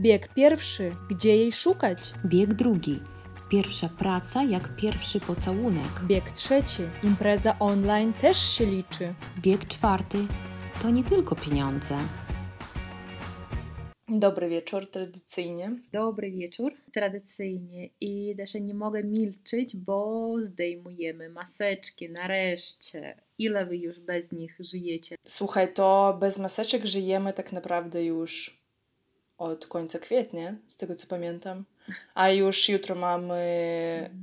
Bieg pierwszy, gdzie jej szukać? Bieg drugi. Pierwsza praca jak pierwszy pocałunek. Bieg trzeci, impreza online też się liczy. Bieg czwarty to nie tylko pieniądze. Dobry wieczór, tradycyjnie. Dobry wieczór, tradycyjnie. I też nie mogę milczeć, bo zdejmujemy maseczki nareszcie. Ile wy już bez nich żyjecie? Słuchaj, to bez maseczek żyjemy tak naprawdę już od końca kwietnia, z tego co pamiętam. A już jutro mamy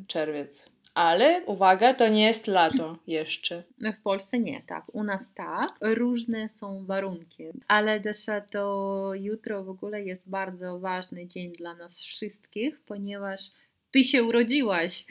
czerwiec. Ale uwaga, to nie jest lato jeszcze. No w Polsce nie, tak. U nas tak. Różne są warunki. Ale też to jutro w ogóle jest bardzo ważny dzień dla nas wszystkich, ponieważ ty się urodziłaś.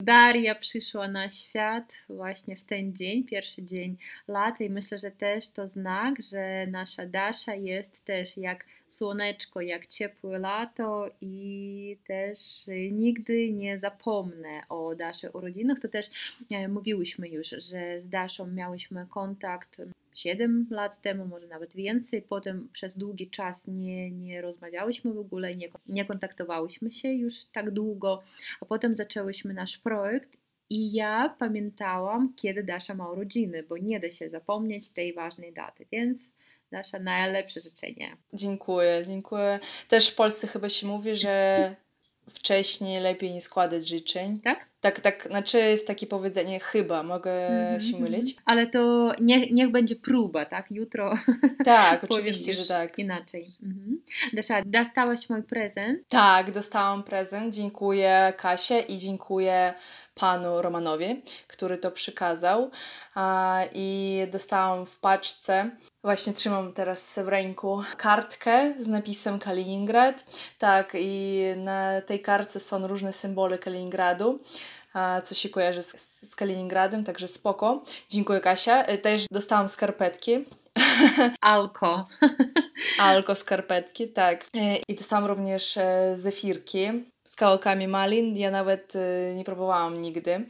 Daria przyszła na świat właśnie w ten dzień, pierwszy dzień lata i myślę, że też to znak, że nasza Dasza jest też jak słoneczko, jak ciepłe lato i też nigdy nie zapomnę o Daszy urodzinach. To też e, mówiłyśmy już, że z Daszą miałyśmy kontakt 7 lat temu, może nawet więcej. Potem przez długi czas nie, nie rozmawiałyśmy w ogóle, nie, nie kontaktowałyśmy się już tak długo, a potem zaczęłyśmy nasz projekt i ja pamiętałam, kiedy Dasza ma urodziny, bo nie da się zapomnieć tej ważnej daty, więc Dasza, najlepsze życzenie. Dziękuję, dziękuję. Też w Polsce chyba się mówi, że wcześniej lepiej nie składać życzeń. Tak? Tak, tak, znaczy jest takie powiedzenie chyba, mogę mm -hmm, się mylić. Ale to niech, niech będzie próba, tak? Jutro. Tak, oczywiście, że tak. Inaczej. Mhm. Dasza, dostałaś mój prezent? Tak, dostałam prezent. Dziękuję Kasie i dziękuję panu Romanowi, który to przykazał. I dostałam w paczce, właśnie trzymam teraz w ręku, kartkę z napisem Kaliningrad. Tak, i na tej kartce są różne symbole Kaliningradu co się kojarzy z, z Kaliningradem, także spoko. Dziękuję Kasia. E, też dostałam skarpetki. Alko. Alko skarpetki, tak. E, I dostałam również e, zefirki z kawałkami malin. Ja nawet nie próbowałam nigdy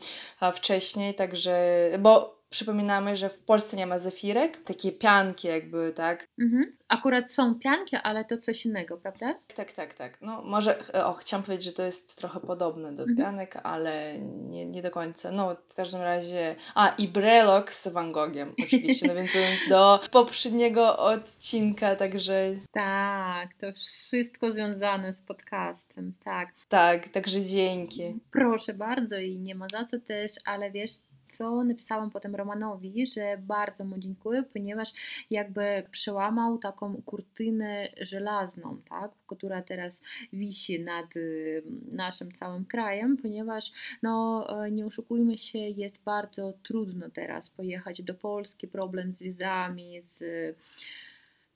wcześniej, także, bo Przypominamy, że w Polsce nie ma zefirek, takie pianki jakby, tak? Mhm. Akurat są pianki, ale to coś innego, prawda? Tak, tak, tak. No może, o, chciałam powiedzieć, że to jest trochę podobne do mhm. pianek, ale nie, nie do końca. No, w każdym razie... A, i Brelox z Van Gogiem, oczywiście, nawiązując do poprzedniego odcinka, także... Tak, to wszystko związane z podcastem, tak. Tak, także dzięki. Proszę bardzo i nie ma za co też, ale wiesz, co napisałam potem Romanowi, że bardzo mu dziękuję, ponieważ jakby przełamał taką kurtynę żelazną, tak, która teraz wisi nad y, naszym całym krajem, ponieważ no e, nie oszukujmy się, jest bardzo trudno teraz pojechać do Polski, problem z wizami, z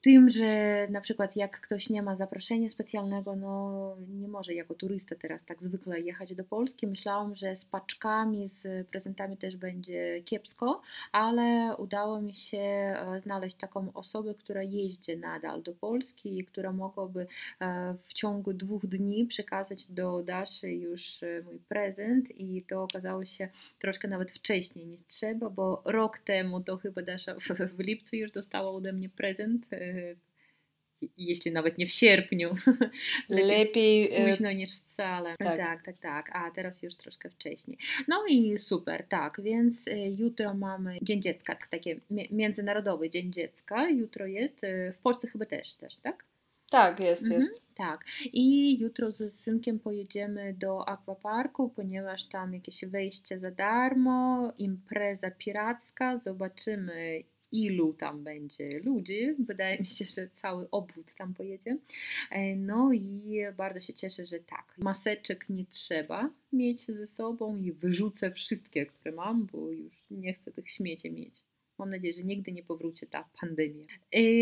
tym, że na przykład jak ktoś nie ma zaproszenia specjalnego, no nie może jako turysta teraz tak zwykle jechać do Polski. Myślałam, że z paczkami, z prezentami też będzie kiepsko, ale udało mi się e, znaleźć taką osobę, która jeździ nadal do Polski i która mogłaby e, w ciągu dwóch dni przekazać do Daszy już e, mój prezent i to okazało się troszkę nawet wcześniej niż trzeba, bo rok temu to chyba Dasza w, w lipcu już dostała ode mnie prezent jeśli nawet nie w sierpniu. Lepiej e, późno niż wcale. Tak. tak, tak, tak. A teraz już troszkę wcześniej. No i super, tak. Więc jutro mamy Dzień Dziecka, takie międzynarodowy Dzień Dziecka. Jutro jest, w Polsce chyba też, też tak? Tak, jest, mhm, jest. Tak. I jutro z synkiem pojedziemy do akwaparku, ponieważ tam jakieś wejście za darmo, impreza piracka. Zobaczymy, ilu tam będzie ludzi. Wydaje mi się, że cały obwód tam pojedzie. E, no i bardzo się cieszę, że tak. Maseczek nie trzeba mieć ze sobą i wyrzucę wszystkie, które mam, bo już nie chcę tych śmieci mieć. Mam nadzieję, że nigdy nie powróci ta pandemia.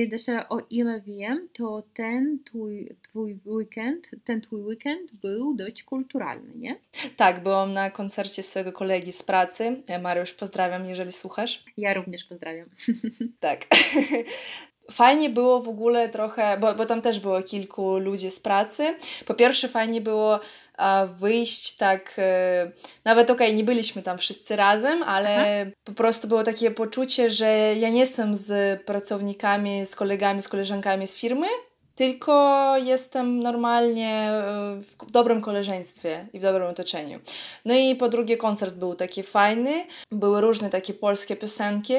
Desza, o ile wiem, to ten twój, twój weekend, ten twój weekend był dość kulturalny, nie? Tak, byłam na koncercie swojego kolegi z pracy. Mariusz, pozdrawiam, jeżeli słuchasz. Ja również pozdrawiam. Tak. Fajnie było w ogóle trochę, bo, bo tam też było kilku ludzi z pracy. Po pierwsze, fajnie było a, wyjść tak, e, nawet okej, okay, nie byliśmy tam wszyscy razem, ale Aha. po prostu było takie poczucie, że ja nie jestem z pracownikami, z kolegami, z koleżankami z firmy, tylko jestem normalnie e, w dobrym koleżeństwie i w dobrym otoczeniu. No i po drugie koncert był taki fajny, były różne takie polskie piosenki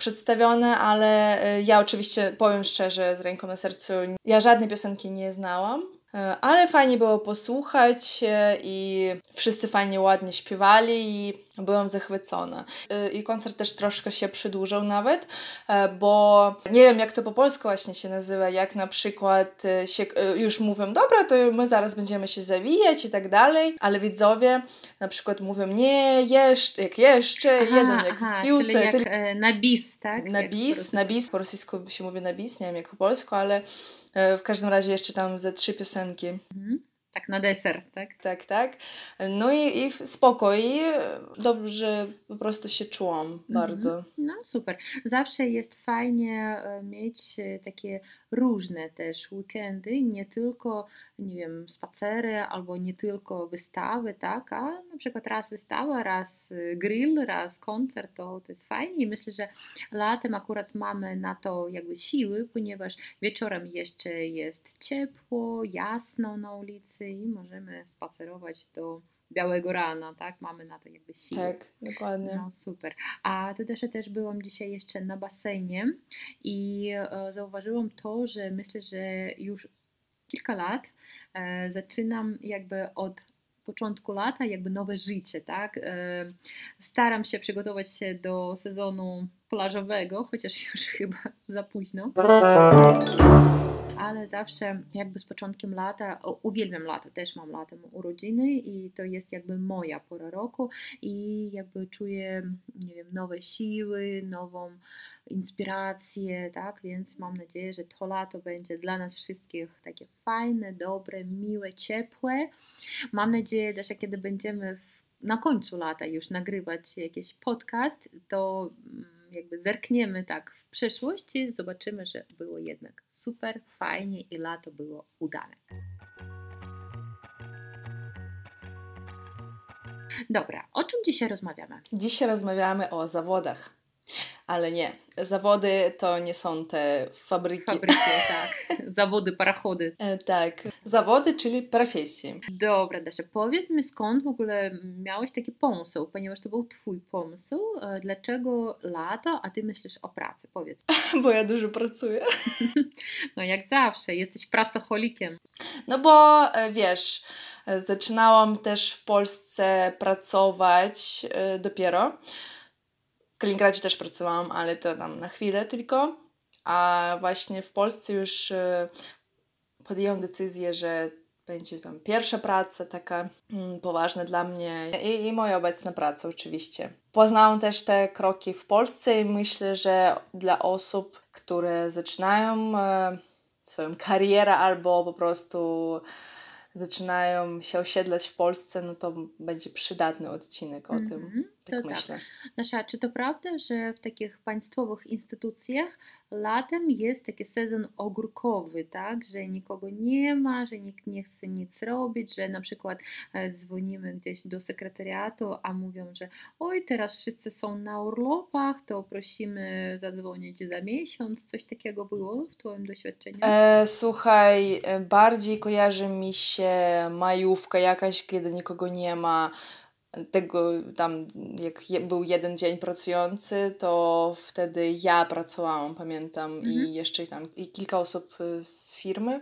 przedstawione, ale e, ja oczywiście powiem szczerze, z ręką na sercu, ja żadnej piosenki nie znałam. E, ale fajnie było posłuchać i wszyscy fajnie, ładnie śpiewali i byłam zachwycona. E, I koncert też troszkę się przedłużał nawet, e, bo nie wiem jak to po polsku właśnie się nazywa, jak na przykład się, już mówią, dobra, to my zaraz będziemy się zawijać i tak dalej, ale widzowie na przykład mówią, nie, jeszcze, jak jeszcze, aha, jeden, jak aha, w piłce. Jak na bis, tak? Na bis, na bis, po rosyjsku się mówi na bis, nie wiem jak po polsku, ale E, w każdym razie jeszcze tam ze trzy piosenki. Mhm. Tak, na deser, tak? Tak, tak. No i, i spoko, i dobrze po prostu się czułam mhm. bardzo. No super. Zawsze jest fajnie e, mieć e, takie różne też weekendy, nie tylko, nie wiem, spacery albo nie tylko wystawy, tak, a na przykład raz wystawa, raz e, grill, raz koncert, to, to jest fajnie i myślę, że latem akurat mamy na to jakby siły, ponieważ wieczorem jeszcze jest ciepło, jasno na ulicy, i możemy spacerować do białego rana, tak? Mamy na to jakby siłę. Tak, dokładnie. No super. A to też, też byłam dzisiaj jeszcze na basenie i e, zauważyłam to, że myślę, że już kilka lat e, zaczynam jakby od początku lata jakby nowe życie, tak? E, staram się przygotować się do sezonu plażowego, chociaż już chyba za późno ale zawsze jakby z początkiem lata, uwielbiam lata, też mam latem urodziny i to jest jakby moja pora roku i jakby czuję, nie wiem, nowe siły, nową inspirację, tak, więc mam nadzieję, że to lato będzie dla nas wszystkich takie fajne, dobre, miłe, ciepłe. Mam nadzieję też, że kiedy będziemy w, na końcu lata już nagrywać jakiś podcast, to mm, jakby zerkniemy tak w przyszłość i zobaczymy, że było jednak super, fajnie i lato było udane. Dobra, o czym dzisiaj rozmawiamy? Dzisiaj rozmawiamy o zawodach. Ale nie, zawody to nie są te fabryki. Fabryki, tak. Zawody, parachody. E, tak, zawody, czyli profesje. Dobra, Dasia, powiedz mi skąd w ogóle miałeś taki pomysł, ponieważ to był Twój pomysł. E, dlaczego lato, a Ty myślisz o pracy? Powiedz. Bo ja dużo pracuję. No jak zawsze, jesteś pracocholikiem. No bo e, wiesz, zaczynałam też w Polsce pracować dopiero. Kaliningradzie też pracowałam, ale to tam na chwilę tylko. A właśnie w Polsce już e, podjęłam decyzję, że będzie tam pierwsza praca taka mm, poważna dla mnie I, i moja obecna praca oczywiście. Poznałam też te kroki w Polsce i myślę, że dla osób, które zaczynają e, swoją karierę albo po prostu zaczynają się osiedlać w Polsce, no to będzie przydatny odcinek o mm -hmm. tym. Tak to myślę. Tak. Nasza, czy to prawda, że w takich państwowych instytucjach latem jest taki sezon ogórkowy, tak? Że nikogo nie ma, że nikt nie chce nic robić, że na przykład e, dzwonimy gdzieś do sekretariatu, a mówią, że oj, teraz wszyscy są na urlopach, to prosimy zadzwonić za miesiąc. Coś takiego było w Twoim doświadczeniu? E, słuchaj, e, bardziej kojarzy mi się majówka jakaś, kiedy nikogo nie ma tego tam, jak był jeden dzień pracujący, to wtedy ja pracowałam, pamiętam, mhm. i jeszcze tam i kilka osób y, z firmy,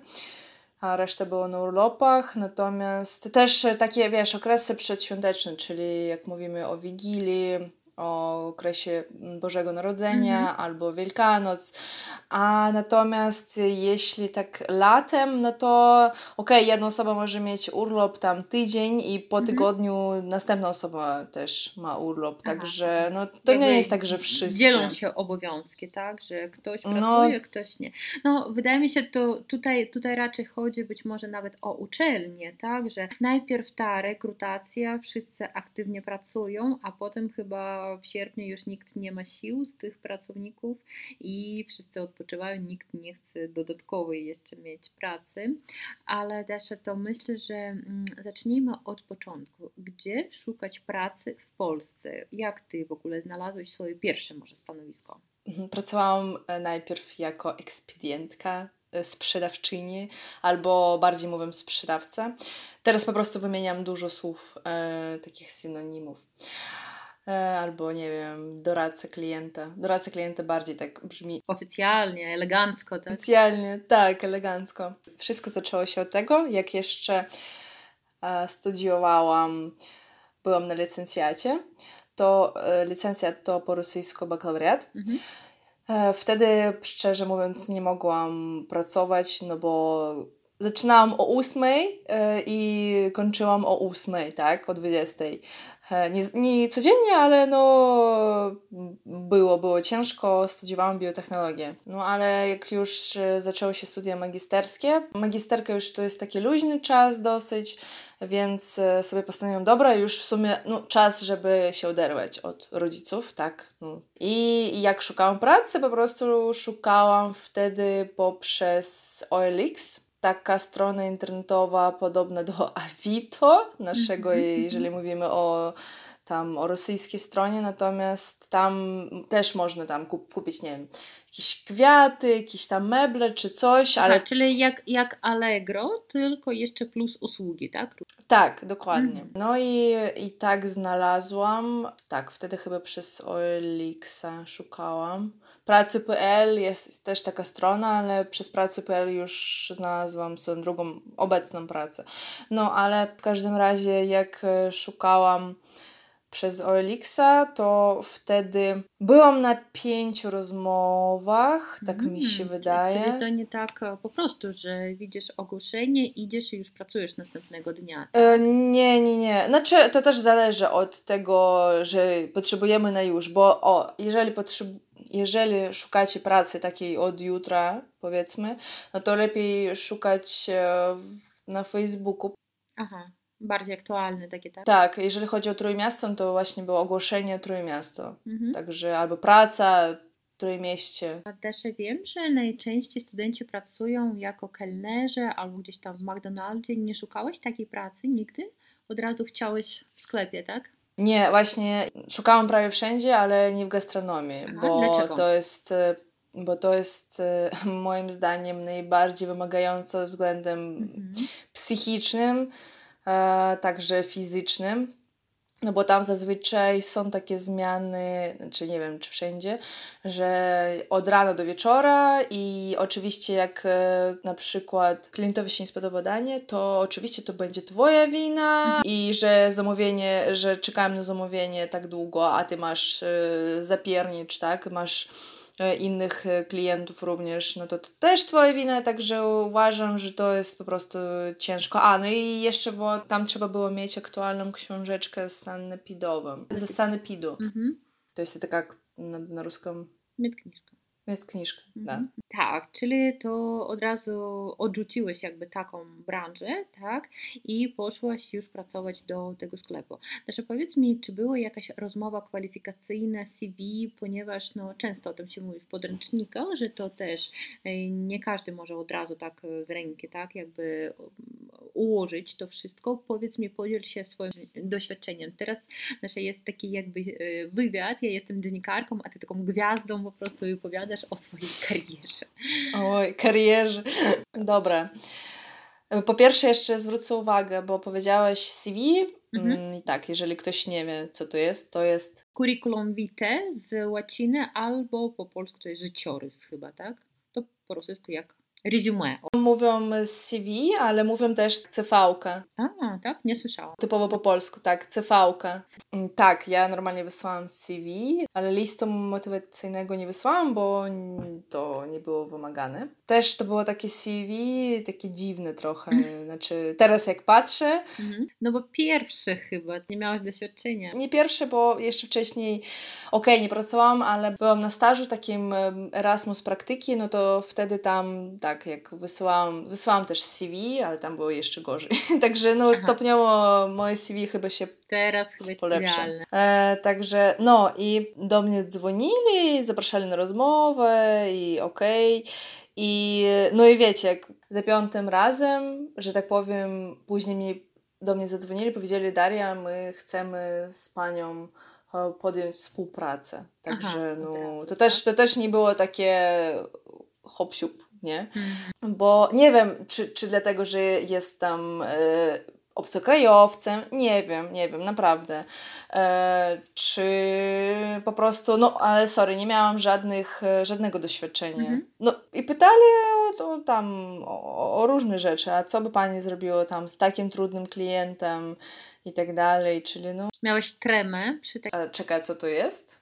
a reszta było na urlopach. Natomiast też takie, wiesz, okresy przedświąteczne, czyli jak mówimy o Wigilii, o okresie Bożego Narodzenia mhm. albo Wielkanoc, a natomiast jeśli tak latem, no to okej, okay, jedna osoba może mieć urlop tam tydzień i po mhm. tygodniu następna osoba też ma urlop, Aha. także no to Jakby nie jest tak, że wszyscy. Dzielą się obowiązki, tak, że ktoś no. pracuje, no. ktoś nie. No wydaje mi się, to tutaj, tutaj raczej chodzi być może nawet o uczelnię, tak, że najpierw ta rekrutacja, wszyscy aktywnie pracują, a potem chyba w sierpniu już nikt nie ma sił z tych pracowników i wszyscy odpoczywają, nikt nie chce dodatkowej jeszcze mieć pracy, ale też to myślę, że mm, zacznijmy od początku. Gdzie szukać pracy w Polsce? Jak ty w ogóle znalazłeś swoje pierwsze może stanowisko? Mhm, pracowałam e, najpierw jako ekspedientka, e, sprzedawczyni, albo bardziej mówiąc sprzedawca. Teraz po prostu wymieniam dużo słów, e, takich synonimów. E, albo nie wiem, doradca klienta. Doradca klienta bardziej tak brzmi. Oficjalnie, elegancko, tak? Oficjalnie, tak, elegancko. Wszystko zaczęło się od tego, jak jeszcze e, studiowałam, byłam na licencjacie. To e, licencjat to po rosyjsku bakalaureat. Mhm. Wtedy, szczerze mówiąc, nie mogłam pracować, no bo zaczynałam o 8 e, i kończyłam o 8, tak, o 20. E, Nie, nie codziennie, ale no było, było ciężko, studiowałam biotechnologię. No ale jak już e, zaczęły się studia magisterskie, magisterka już to jest taki luźny czas dosyć, więc e, sobie postanowiłam, dobra, już w sumie no, czas, żeby się oderwać od rodziców, tak. No. I jak szukałam pracy, po prostu szukałam wtedy poprzez OLX, taka strona internetowa podobna do Avito naszego, Mhm, jeżeli mówimy o tam o rosyjskiej stronie, natomiast tam też można tam kup, kupić, nie wiem, jakieś kwiaty, jakieś tam meble czy coś, ale Aha, czyli jak, jak Allegro, tylko jeszcze plus usługi, tak? tak, dokładnie. Mhm. No i, i tak znalazłam, tak, wtedy chyba przez OLX-a szukałam. Pracy.pl jest też taka strona, ale przez Pracy.pl już znalazłam swoją drugą obecną pracę. No ale w każdym razie jak e, szukałam przez OLX-a, to wtedy byłam na pięciu rozmowach, tak mi się Mm, wydaje. Czyli to nie tak e, po prostu, że widzisz ogłoszenie, idziesz i już pracujesz następnego dnia. E, Nie, nie, nie. Znaczy, to też zależy od tego, że potrzebujemy na już, bo o, jeżeli, potrzeb... jeżeli szukacie pracy takiej od jutra, powiedzmy, no to lepiej szukać e, na Facebooku. Aha, bardziej aktualne takie, tak? Tak, jeżeli chodzi o Trójmiasto, no to właśnie było ogłoszenie Trójmiasto. Mhm. Także albo praca Trójmieście. A też wiem, że najczęściej studenci pracują jako kelnerzy albo gdzieś tam w McDonaldzie. Nie szukałeś takiej pracy nigdy? Od razu chciałeś w sklepie, tak? Nie, właśnie szukałam prawie wszędzie, ale nie w gastronomii, Aha, bo dlaczego? to jest e, bo to jest e, moim zdaniem najbardziej wymagające względem Mhm. psychicznym, e, także fizycznym. No bo tam zazwyczaj są takie zmiany, znaczy nie wiem czy wszędzie, że od rana do wieczora i oczywiście jak e, na przykład klientowi się nie spodoba danie, to oczywiście to będzie twoja wina i że zamówienie, że czekałem na zamówienie tak długo, a ty masz e, zapiernicz, tak, masz innych e, klientów również, no to to też twoja wina, także uważam, że to jest po prostu ciężko. A, no i jeszcze, bo tam trzeba było mieć aktualną książeczkę z sanepidowym, ze sanepidu. Mhm. To jest taka na, na ruską. Jest kniżka, da. Mhm. Tak, czyli to od razu odrzuciłeś jakby taką branżę, tak? I poszłaś już pracować do tego sklepu. Znaczy powiedz mi, czy była jakaś rozmowa kwalifikacyjna CV, ponieważ no, często o tym się mówi w podręcznikach, że to też e, nie każdy może od razu tak e, z ręki, tak? Jakby um, ułożyć to wszystko. Powiedz mi, podziel się swoim doświadczeniem. Teraz znaczy, jest taki jakby e, wywiad, ja jestem dziennikarką, a ty taką gwiazdą po prostu opowiadasz o swojej karierze. Oj, karierze. Dobra. Po pierwsze jeszcze zwrócę uwagę, bo powiedziałeś CV Mhm. mm, i tak, jeżeli ktoś nie wie, co to jest, to jest Curriculum vitae z łaciny albo po polsku to jest życiorys chyba, tak? To po rosyjsku jak resume. mówią CV, ale mówią też CV-kę. A, tak? Nie słyszałam. Typowo po polsku, tak, CV-kę. Mm, Tak, ja normalnie wysłałam CV, ale listu motywacyjnego nie wysłałam, bo to nie było wymagane. Też to było takie CV, takie dziwne trochę. Znaczy, teraz jak patrzę, Mhm. No bo pierwszy chyba, nie miałaś doświadczenia. nie pierwsze, bo jeszcze wcześniej, okej, nie pracowałam, ale byłam na stażu takim Erasmus praktyki, no to wtedy tam, tak, jak wysyłałam, wysyłałam też CV, ale tam było jeszcze gorzej. Także no stopniowo moje CV chyba się Teraz chyba jest polepsza. E, także no i do mnie dzwonili, zapraszali na rozmowę i okej. I no i wiecie, jak za piątym razem, że tak powiem, później mi do mnie zadzwonili, powiedzieli Daria, my chcemy z panią e, podjąć współpracę. Także Aha, no, to, też, tak? to też nie było takie hop siup, nie? Mhm. Bo nie wiem, czy, czy dlatego, że jestem e, obcokrajowcem, nie wiem, nie wiem, naprawdę. E, czy po prostu, no ale sorry, nie miałam żadnych, e, żadnego doświadczenia. Mhm. No i pytali o, o, tam o, o różne rzeczy, a co by pani zrobiło tam z takim trudnym klientem i tak dalej, czyli no, Miałeś tremę przy takiej a, czekaj, co to jest?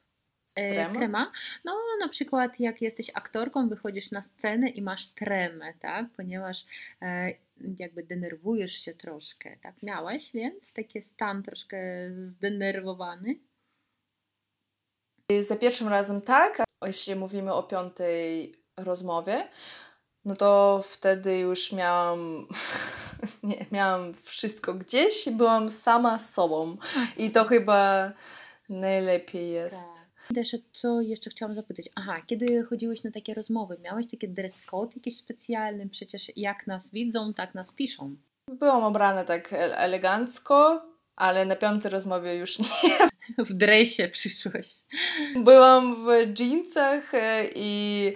Trema? trema. No na przykład jak jesteś aktorką, wychodzisz na scenę i masz tremę, tak? Ponieważ e, jakby denerwujesz się troszkę, tak? Miałeś, więc taki stan troszkę zdenerwowany. Za pierwszym razem tak, a jeśli mówimy o piątej rozmowie, no to wtedy już miałam, nie, miałam wszystko gdzieś, byłam sama z sobą i to chyba najlepiej jest. Tak. Też co jeszcze chciałam zapytać? Aha, kiedy chodziłeś na takie rozmowy, miałeś taki dress code jakiś specjalny? Przecież jak nas widzą, tak nas piszą. Byłam ubrana tak e- elegancko, ale na piątej rozmowie już nie. W dresie przyszłość. Byłam w jeansach e, i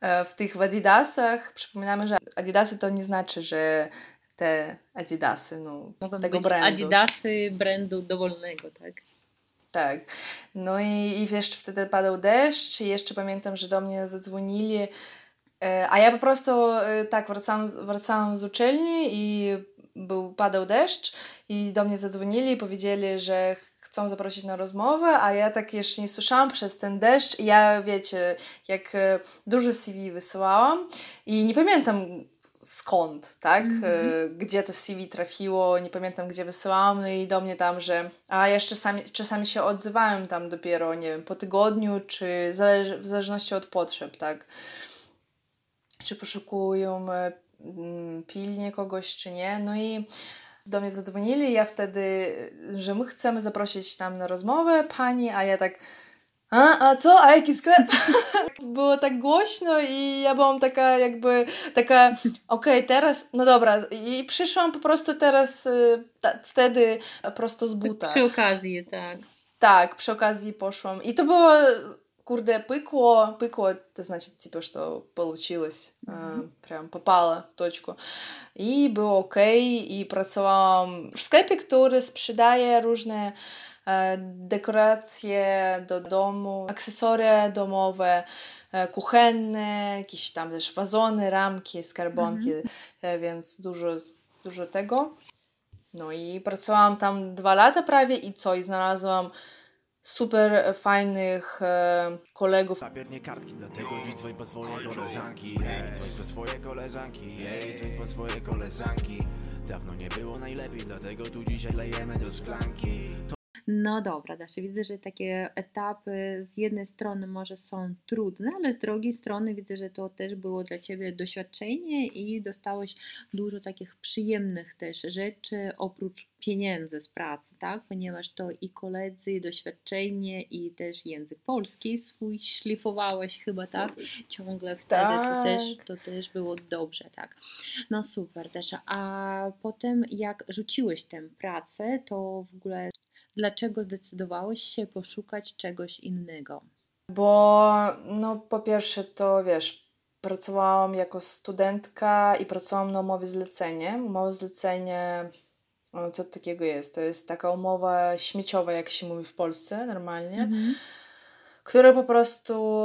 e, w tych w adidasach. Przypominamy, że adidasy to nie znaczy, że te adidasy, no, Mogą z tego brandu. adidasy brandu dowolnego, tak? Tak. No i, i jeszcze wtedy padał deszcz i jeszcze pamiętam, że do mnie zadzwonili, e, a ja po prostu e, tak wracałam, wracałam z uczelni i był, padał deszcz i do mnie zadzwonili i powiedzieli, że chcą zaprosić na rozmowę, a ja tak jeszcze nie słyszałam przez ten deszcz i ja, wiecie, jak e, dużo CV wysyłałam i nie pamiętam skąd, tak? E, Gdzie to CV trafiło, nie pamiętam gdzie wysyłałam, no i do mnie tam, że a ja jeszcze czasami, czasami się odzywałem tam dopiero, nie wiem, po tygodniu, czy zależy, w zależności od potrzeb, tak? Czy poszukują e, mm, pilnie kogoś, czy nie. No i do mnie zadzwonili, ja wtedy, że my chcemy zaprosić tam na rozmowę pani, a ja tak a, a co? A jaki sklep? Było tak głośno i ja byłam taka jakby, taka okej, teraz, no dobra i przyszłam po prostu teraz y, ta, wtedy prosto z buta. Przy okazji, tak. Так, przy okazji poszłam. И то было, курде, пыкло, пыкло, это значит, типа, что получилось, э, прям попало в точку. I było ok, i pracowałam w sklepie, który sprzedaje różne e, dekoracje do domu, akcesoria domowe, e, kuchenne, jakieś tam też wazony, ramki, skarbonki, e, więc dużo, dużo tego. No i pracowałam tam dwa lata prawie i co? I znalazłam super fajnych e, kolegów. Papiernie kartki, dlatego dziś dzwoń po swoje koleżanki Ej, dzwoń po swoje koleżanki Ej, dzwoń po swoje koleżanki Dawno nie było najlepiej, dlatego tu dzisiaj lejemy do szklanki No dobra, Dasza, widzę, że takie etapy z jednej strony może są trudne, ale z drugiej strony widzę, że to też było dla Ciebie doświadczenie i dostałeś dużo takich przyjemnych też rzeczy oprócz pieniędzy z pracy, tak? Ponieważ to i koledzy, i doświadczenie, i też język polski swój szlifowałeś chyba, tak? Ciągle wtedy to, Tak. też, to też było dobrze, tak? No super, Dasza. A potem jak rzuciłeś tę pracę, to w ogóle dlaczego zdecydowałeś się poszukać czegoś innego? Bo, no, po pierwsze, to wiesz, pracowałam jako studentka i pracowałam na umowie zlecenie. Umowa zlecenie, o, co takiego jest? To jest taka umowa śmieciowa, jak się mówi w Polsce normalnie, Mhm. która po prostu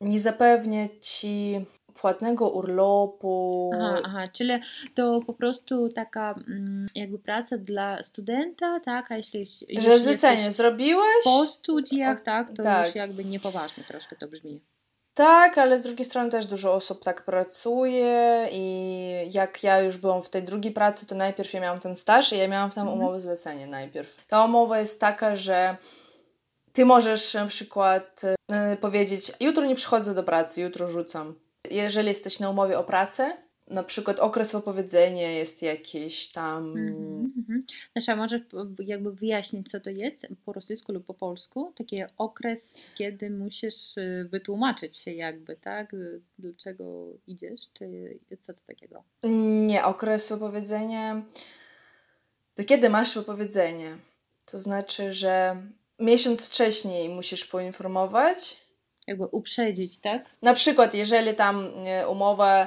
nie zapewnia ci płatnego urlopu. Aha, aha, czyli to po prostu taka mm, jakby praca dla studenta, tak? A jeśli, jeśli Że zlecenie zrobiłeś? po studiach, tak? To tak. już jakby niepoważnie troszkę to brzmi. Tak, ale z drugiej strony też dużo osób tak pracuje i jak ja już byłam w tej drugiej pracy, to najpierw ja miałam ten staż i ja miałam tam Mhm. umowę zlecenie najpierw. Ta umowa jest taka, że ty możesz na przykład e, powiedzieć jutro nie przychodzę do pracy, jutro rzucam. Jeżeli jesteś na umowie o pracę, na przykład okres wypowiedzenia jest jakiś tam. Znaczy, a możesz p- jakby wyjaśnić, co to jest po rosyjsku lub po polsku? Taki okres, kiedy musisz y, wytłumaczyć się jakby, tak? Y, Dlaczego idziesz, czy co to takiego? Nie, okres wypowiedzenia. To kiedy masz wypowiedzenie? To znaczy, że miesiąc wcześniej musisz poinformować. Jakby uprzedzić, tak? Na przykład, jeżeli tam e, umowa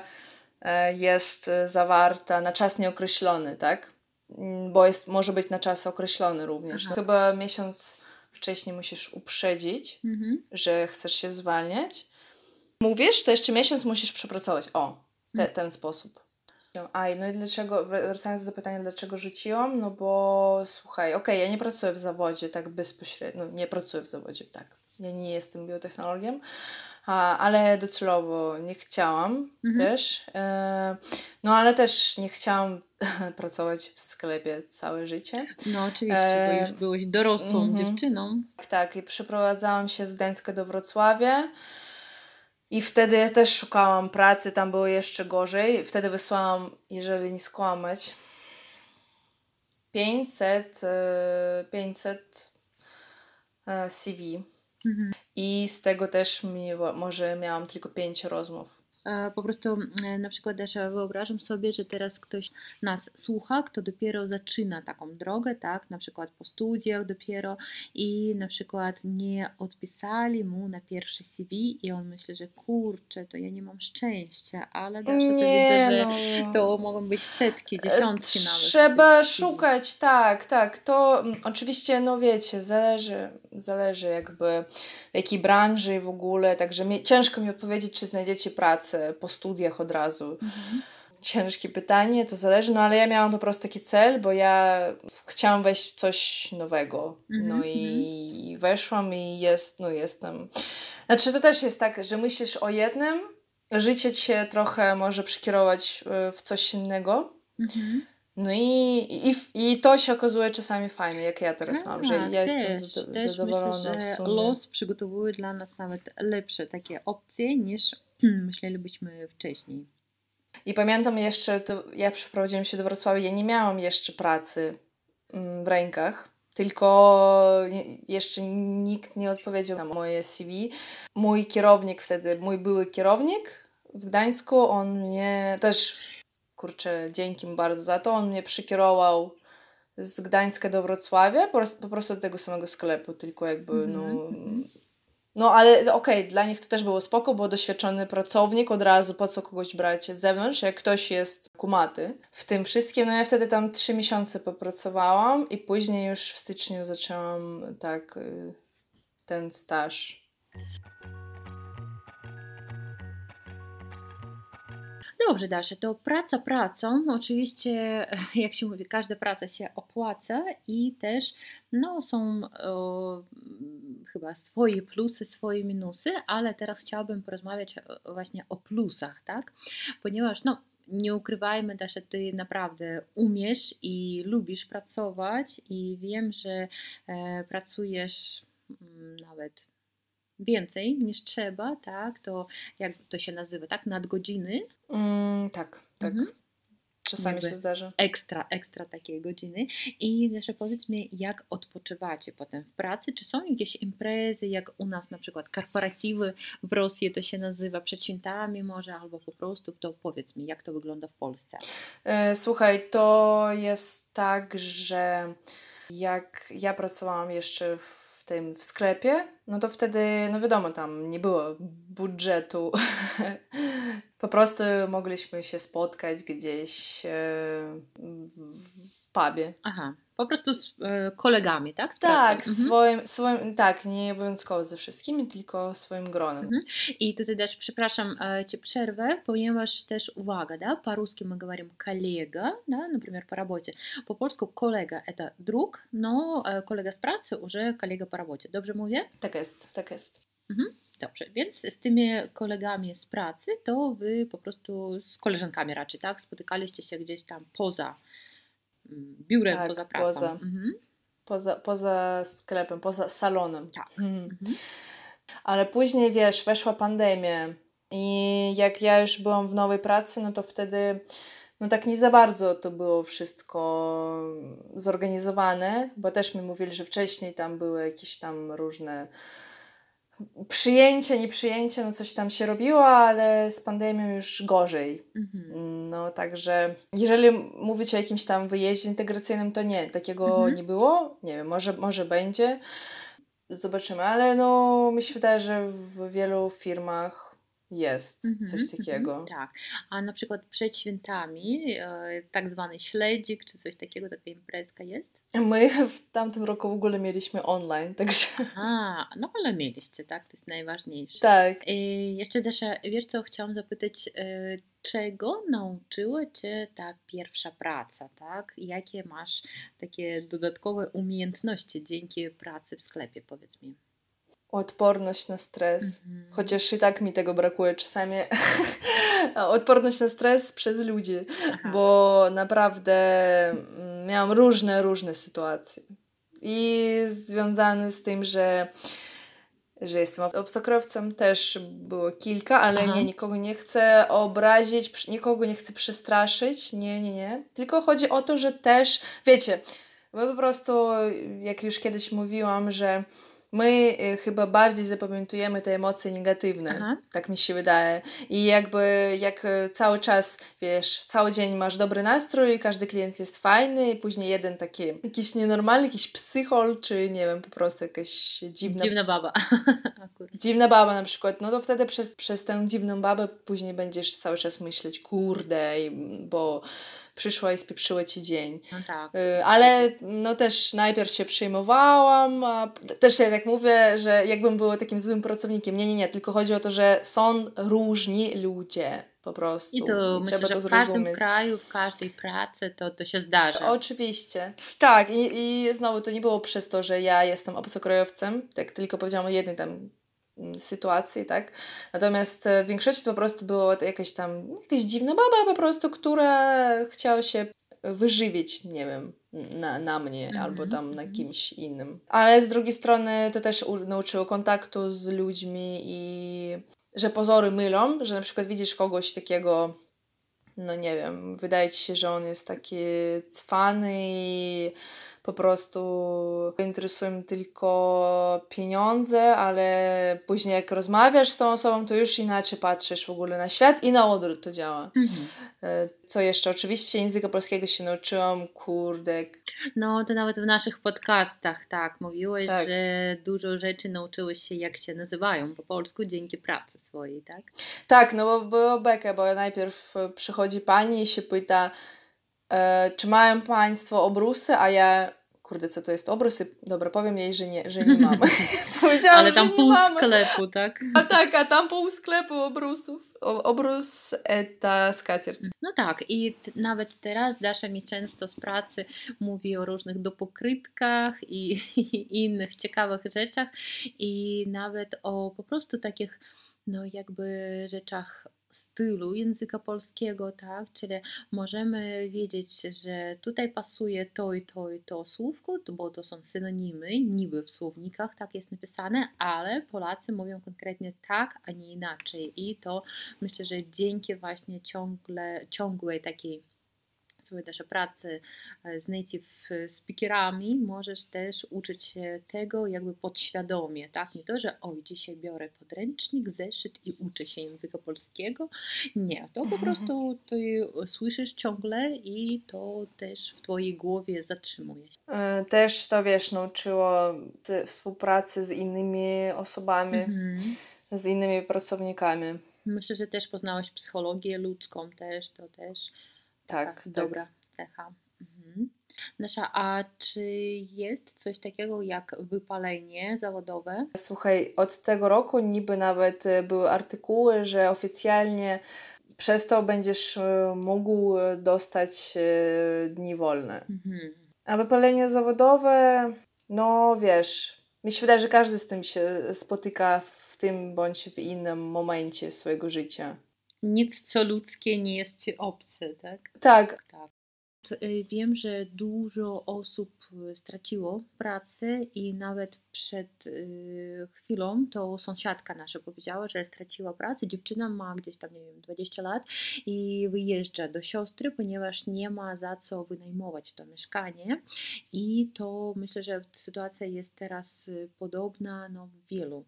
e, jest e, zawarta na czas nieokreślony, tak? Mm, Bo jest, może być na czas określony również. Aha. Chyba miesiąc wcześniej musisz uprzedzić, Mhm. że chcesz się zwalniać. Mówisz, to jeszcze miesiąc musisz przepracować. O, te, ten sposób. Aj, no i dlaczego, wracając do pytania, dlaczego rzuciłam? No bo słuchaj, okej, ja nie pracuję w zawodzie tak bezpośrednio, no nie pracuję w zawodzie, tak. Ja nie jestem biotechnologiem, ale docelowo nie chciałam Mhm. też. E, no ale też nie chciałam pracować w sklepie całe życie. No oczywiście, bo E, już byłeś dorosłą mhm. dziewczyną. Tak, tak. I przeprowadzałam się z Gdańska do Wrocławia. I wtedy ja też szukałam pracy, tam było jeszcze gorzej. Wtedy wysłałam, jeżeli nie skłamać, 500, e, 500 e, CV. Mhm. I z tego też mi, może miałam tylko 5 rozmów. E, Po prostu e, na przykład też e, wyobrażam sobie, że teraz ktoś nas słucha, kto dopiero zaczyna taką drogę, tak, na przykład po studiach dopiero i na przykład nie odpisali mu na pierwsze CV i on myśli, że kurczę, to ja nie mam szczęścia, ale Dasza to widzę, że no. to mogą być setki, dziesiątki nawet. Trzeba szukać, tak, tak. To mm, oczywiście, no wiecie, zależy, zależy jakby w jakiej branży i w ogóle, także mi, ciężko mi odpowiedzieć, czy znajdziecie pracę po studiach od razu. Mhm. Ciężkie pytanie, to zależy, no ale ja miałam po prostu taki cel, bo ja chciałam wejść w coś nowego. Mhm, No i weszłam i jest, no jestem. Znaczy to też jest tak, że myślisz o jednym, życie cię trochę może przekierować y, w coś innego. Mhm. No i, i, i to się okazuje czasami fajne, jak ja teraz mam, że ja jestem też, zado- też zadowolona myślę, że los przygotowuje dla nas nawet lepsze takie opcje niż myślelibyśmy wcześniej. I pamiętam jeszcze, to ja przeprowadziłam się do Wrocławia, ja nie miałam jeszcze pracy mm, w rękach, tylko jeszcze nikt nie odpowiedział na moje CV. Mój kierownik wtedy, mój były kierownik w Gdańsku, on mnie też, kurczę, dzięki mu bardzo za to, on mnie przykierował z Gdańska do Wrocławia, po prostu, po prostu do tego samego sklepu, tylko jakby, no... No ale okej, dla nich to też było spoko, bo doświadczony pracownik od razu, po co kogoś brać z zewnątrz, jak ktoś jest kumaty w tym wszystkim. No ja wtedy tam trzy miesiące popracowałam i później już w styczniu zaczęłam tak y, ten staż. Dobrze, Dasze, to praca pracą. Oczywiście, jak się mówi, każda praca się opłaca i też no, są chyba swoje plusy, swoje minusy, ale teraz chciałabym porozmawiać o- właśnie o plusach, tak? Ponieważ no, nie ukrywajmy też, że ty naprawdę umiesz i lubisz pracować i wiem, że e, pracujesz mm, nawet więcej niż trzeba, tak? To jak to się nazywa, tak? Nadgodziny, Mm, tak, tak. Mhm. Czasami się zdarza. ekstra, ekstra takie godziny. I jeszcze powiedz mi, jak odpoczywacie potem w pracy? Czy są jakieś imprezy, jak u nas na przykład korporatywy w Rosji to się nazywa, przed świętami może, albo po prostu, to powiedz mi, jak to wygląda w Polsce? E, Słuchaj, to jest tak, że jak ja pracowałam jeszcze w tym w sklepie, no to wtedy, no wiadomo, tam nie było budżetu. Po prostu mogliśmy się spotkać gdzieś e, w pubie. Aha, po prostu z e, kolegami, tak? Z Tak, pracy. Mhm. swoim, swoim, tak, nie obowiązkowo ze wszystkimi, tylko swoim gronem. Mhm. I tutaj też, przepraszam, e, Cię przerwę, ponieważ też uwaga, да, по-русски мы говорим коллега, да, например, по работе. Po polsku kolega это друг, но e, kolega z pracy уже коллега по работе. Dobrze mówię? Tak jest, tak jest. Dobrze, więc z tymi kolegami z pracy to Wy po prostu z koleżankami raczej, tak? Spotykaliście się gdzieś tam poza mm, biurem, Tak, poza pracą. poza. Mhm. Poza, poza sklepem, poza salonem. Tak. Mhm. Mhm. Ale później, wiesz, weszła pandemia I jak ja już byłam w nowej pracy, no to wtedy no tak nie za bardzo to było wszystko zorganizowane, bo też mi mówili, że wcześniej tam były jakieś tam różne przyjęcie, nieprzyjęcie, no coś tam się robiło, ale z pandemią już gorzej. Mhm. No także jeżeli mówić o jakimś tam wyjeździe integracyjnym, to nie, takiego mhm. nie było. Nie wiem, może, może będzie. Zobaczymy, ale no mi się wydaje, że w wielu firmach jest coś mhm, takiego. Mm -hmm, tak. A na przykład przed świętami e, tak zwany śledzik, czy coś takiego, taka imprezka jest? My w tamtym roku w ogóle mieliśmy online, także... A, no ale mieliście, tak? To jest najważniejsze. Tak. I e, jeszcze też, e, wiesz co, chciałam zapytać, czego nauczyła Cię ta pierwsza praca, tak? Jakie masz takie dodatkowe umiejętności dzięki pracy w sklepie, powiedz mi? Odporność na stres. Mhm. Chociaż i tak mi tego brakuje czasami. Odporność na stres przez ludzi, Aha. bo naprawdę mm, miałam różne, różne sytuacje. I związane z tym, że, że jestem obcokrajowcem, też było kilka, ale Aha. nie, nikogo nie chcę obrazić, nikogo nie chcę przestraszyć. Nie, nie, nie. Tylko chodzi o to, że też, wiecie, my po prostu, jak już kiedyś mówiłam, że my y, chyba bardziej zapamiętujemy te emocje negatywne, Aha. tak mi się wydaje. I jakby jak y, cały czas, wiesz, cały dzień masz dobry nastrój, każdy klient jest fajny i później jeden taki jakiś nienormalny, jakiś psychol, czy nie wiem, po prostu jakaś dziwna... Dziwna baba. dziwna baba na przykład, no to wtedy przez, przez tę dziwną babę później będziesz cały czas myśleć, kurde, bo przyszła i spieprzyła ci dzień. No tak. Y, ale no też najpierw się przejmowałam, a też ja tak mówię, że jakbym była takim złym pracownikiem. Nie, nie, nie, tylko chodzi o to, że są różni ludzie po prostu. I to I myślę, trzeba to w każdym kraju, w każdej pracy to, to się zdarza. Oczywiście. Tak, i, i znowu to nie było przez to, że ja jestem obcokrajowcem, tak tylko powiedziałam o jednej tam sytuacji, tak? Natomiast e, w większości po prostu było jakaś tam, jakaś dziwna baba po prostu, która chciała się wyżywić, nie wiem, na, na mnie mm -hmm. albo tam na kimś innym. Ale z drugiej strony to też nauczyło kontaktu z ludźmi i że pozory mylą, że na przykład widzisz kogoś takiego, no nie wiem, wydaje ci się, że on jest taki cwany i po prostu interesują tylko pieniądze, ale później jak rozmawiasz z tą osobą, to już inaczej patrzysz w ogóle na świat i na odwrót to działa. Mhm. E, co jeszcze? Oczywiście języka polskiego się nauczyłam, kurde. No, to nawet w naszych podcastach, tak, mówiłeś, tak. że dużo rzeczy nauczyłeś się, jak się nazywają po polsku dzięki pracy swojej, tak? Tak, no bo było bekę, bo najpierw przychodzi pani i się pyta, e, czy mają Państwo obrusy, a ja kurde, co to jest obrus? Dobra, powiem jej, że nie, że nie mam. Powiedziałam, Ale tam pół mamy. sklepu, tak? A tak, a tam pół sklepu obrusów. O, obrus ta skatierć. No tak, i nawet teraz Dasza mi często z pracy mówi o różnych dopokrytkach i, i innych ciekawych rzeczach i nawet o po prostu takich no jakby rzeczach stylu języka polskiego, tak? Czyli możemy wiedzieć, że tutaj pasuje to i to i to słówko, bo to są synonimy, niby w słownikach tak jest napisane, ale Polacy mówią konkretnie tak, a nie inaczej. I to myślę, że dzięki właśnie ciągle, ciągłej takiej też pracy e, z native speakerami możesz też uczyć się tego jakby podświadomie, tak? Nie to, że oj, dzisiaj biorę podręcznik, zeszyt i uczę się języka polskiego. Nie, to po mhm. prostu ty słyszysz ciągle i to też w twojej głowie zatrzymuje się. E, też to, wiesz, nauczyło współpracy z innymi osobami, mhm. z innymi pracownikami. Myślę, że też poznałeś psychologię ludzką też, to też tak, tak, dobra cecha. Mhm. Nasza, a czy jest coś takiego jak wypalenie zawodowe? Słuchaj, od tego roku niby nawet e, były artykuły, że oficjalnie przez to będziesz e, mógł dostać e, dni wolne. Mhm. A wypalenie zawodowe, no wiesz, mi się wydaje, że każdy z tym się spotyka w tym bądź w innym momencie swojego życia nic co ludzkie nie jest ci obce, tak? Tak. tak. Y, wiem, że dużo osób y, straciło pracę i nawet przed y, chwilą to sąsiadka nasza powiedziała, że straciła pracę. Dziewczyna ma gdzieś tam, nie wiem, 20 lat i wyjeżdża do siostry, ponieważ nie ma za co wynajmować to mieszkanie. I to myślę, że sytuacja jest teraz podobna no, w wielu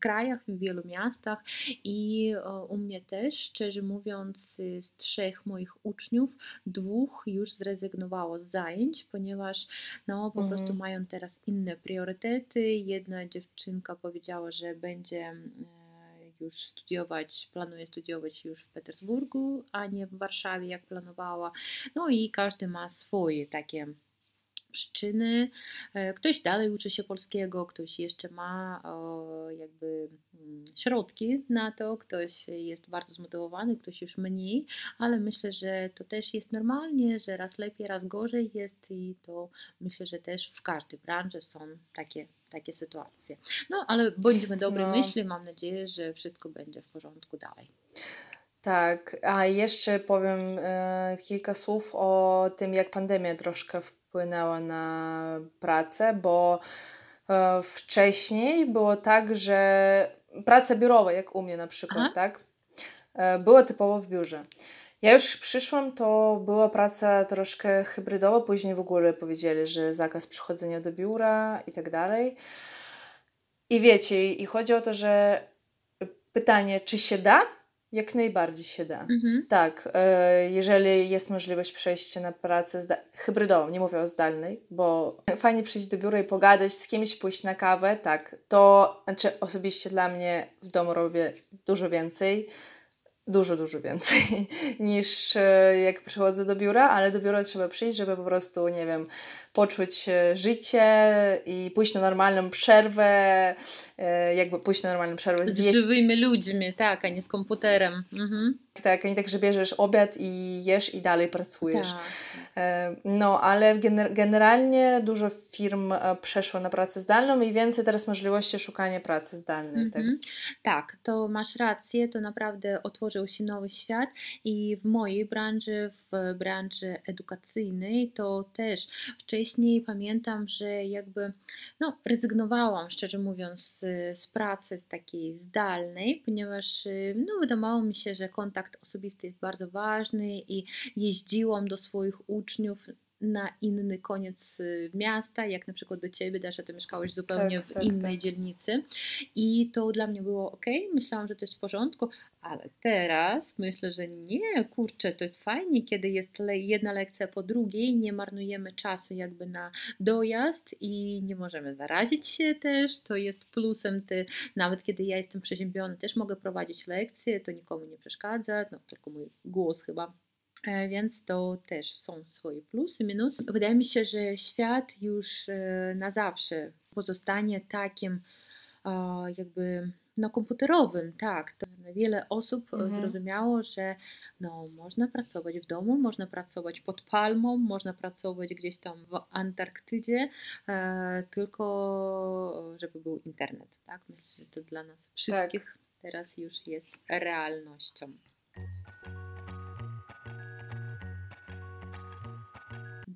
krajach, w wielu miastach i u mnie też, szczerze mówiąc, z trzech moich uczniów, dwóch już zrezygnowało z zajęć, ponieważ no, po mhm. prostu mają teraz inne priorytety. Jedna dziewczynka powiedziała, że będzie e, już studiować, planuje studiować już w Petersburgu, a nie w Warszawie, jak planowała. No i każdy ma swoje takie przyczyny. E, ktoś dalej uczy się polskiego, ktoś jeszcze ma jakby mm, środki na to, ktoś jest bardzo zmotywowany, ktoś już mniej, ale myślę, że to też jest normalnie, że raz lepiej, raz gorzej jest i to myślę, że też w każdej branży są takie takie sytuacje. No, ale bądźmy dobrej no. myśli, mam nadzieję, że wszystko będzie w porządku dalej. Tak, a jeszcze powiem e, kilka słów o tym, jak pandemia troszkę wpłynęła na pracę, bo e, wcześniej było tak, że praca biurowa, jak u mnie na przykład, Aha. tak, e, była typowo w biurze. Ja już przyszłam, to była praca troszkę hybrydowa, później w ogóle powiedzieli, że zakaz przychodzenia do biura i tak dalej. I wiecie, i chodzi o to, że pytanie, czy się da, jak najbardziej się da. Mhm. Tak, e, jeżeli jest możliwość przejścia na pracę hybrydową, nie mówię o zdalnej, bo fajnie przyjść do biura i pogadać z kimś, pójść na kawę, tak, to znaczy osobiście dla mnie w domu robię dużo więcej dużo, dużo więcej niż e, jak przychodzę do biura, ale do biura trzeba przyjść, żeby po prostu, nie wiem, poczuć e, życie i pójść na normalną przerwę, jakby pójść na normalną przerwę z, żywymi ludźmi, tak, a nie z komputerem. Mhm. Tak, a nie tak, że bierzesz obiad i jesz i dalej pracujesz. Tak. No, ale generalnie dużo firm przeszło na pracę zdalną i więcej teraz możliwości szukania pracy zdalnej. Tak? Mhm. tak, to masz rację, to naprawdę otworzył się nowy świat i w mojej branży, w branży edukacyjnej, to też wcześniej wcześniej pamiętam, że jakby no, rezygnowałam, szczerze mówiąc, z, z pracy takiej zdalnej, ponieważ no, wydawało mi się, że kontakt osobisty jest bardzo ważny i jeździłam do swoich uczniów na inny koniec y, miasta, jak na przykład do ciebie, Dasza, ty mieszkałeś zupełnie tak, w tak, innej tak. dzielnicy i to dla mnie było ok, myślałam, że to jest w porządku, ale teraz myślę, że nie, kurczę, to jest fajnie, kiedy jest jedna lekcja po drugiej, nie marnujemy czasu jakby na dojazd i nie możemy zarazić się też, to jest plusem, ty, nawet kiedy ja jestem przeziębiony, też mogę prowadzić lekcje, to nikomu nie przeszkadza, no tylko mój głos chyba więc to też są swoje plusy, minusy. Wydaje mi się, że świat już e, na zawsze pozostanie takim jakby no, komputerowym, tak. To wiele osób e, mhm. zrozumiało, że no, można pracować w domu, można pracować pod palmą, można pracować gdzieś tam w Antarktydzie, e, tylko żeby był internet, tak. Myślę, że to dla nas wszystkich tak. teraz już jest realnością.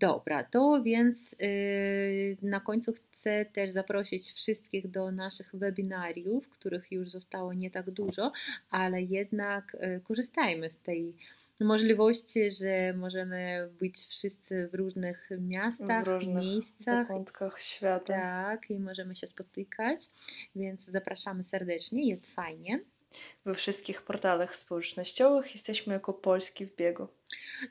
Dobra, to więc yy, na końcu chcę też zaprosić wszystkich do naszych webinariów, których już zostało nie tak dużo, ale jednak yy, korzystajmy z tej możliwości, że możemy być wszyscy w różnych miastach, w różnych miejscach. zakątkach świata. Tak, i możemy się spotykać, więc zapraszamy serdecznie, jest fajnie we wszystkich portalach społecznościowych. Jesteśmy jako Polski w biegu.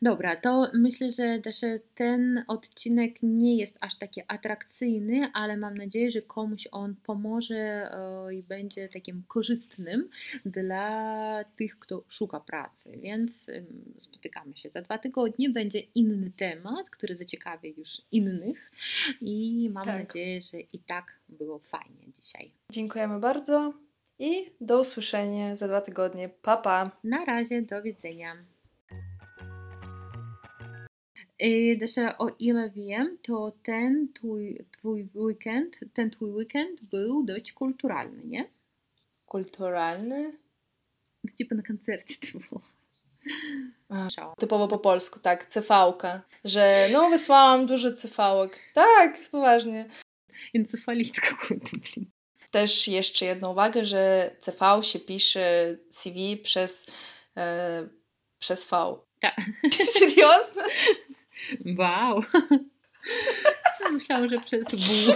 Dobra, to myślę, że też ten odcinek nie jest aż taki atrakcyjny, ale mam nadzieję, że komuś on pomoże e, i będzie takim korzystnym dla tych, kto szuka pracy. Więc spotykamy się za dwa tygodnie. Będzie inny temat, który zaciekawi już innych i mam tak. nadzieję, że i tak było fajnie dzisiaj. Dziękujemy bardzo i do usłyszenia za dwa tygodnie. Pa, pa. Na razie, do widzenia. Y, I o ile wiem, to ten twój, twój weekend, ten twój weekend był dość kulturalny, nie? Kulturalny? No, typu na koncercie ty było. A, typowo po polsku, tak, cefałka. Że no wysłałam dużo cefałek. Tak, poważnie. Encefalitka, kurde, blin. Też jeszcze jedną uwagę, że CV się pisze CV przez, e, przez V. Tak. Seriozne? Wow. Myślałam, że przez W.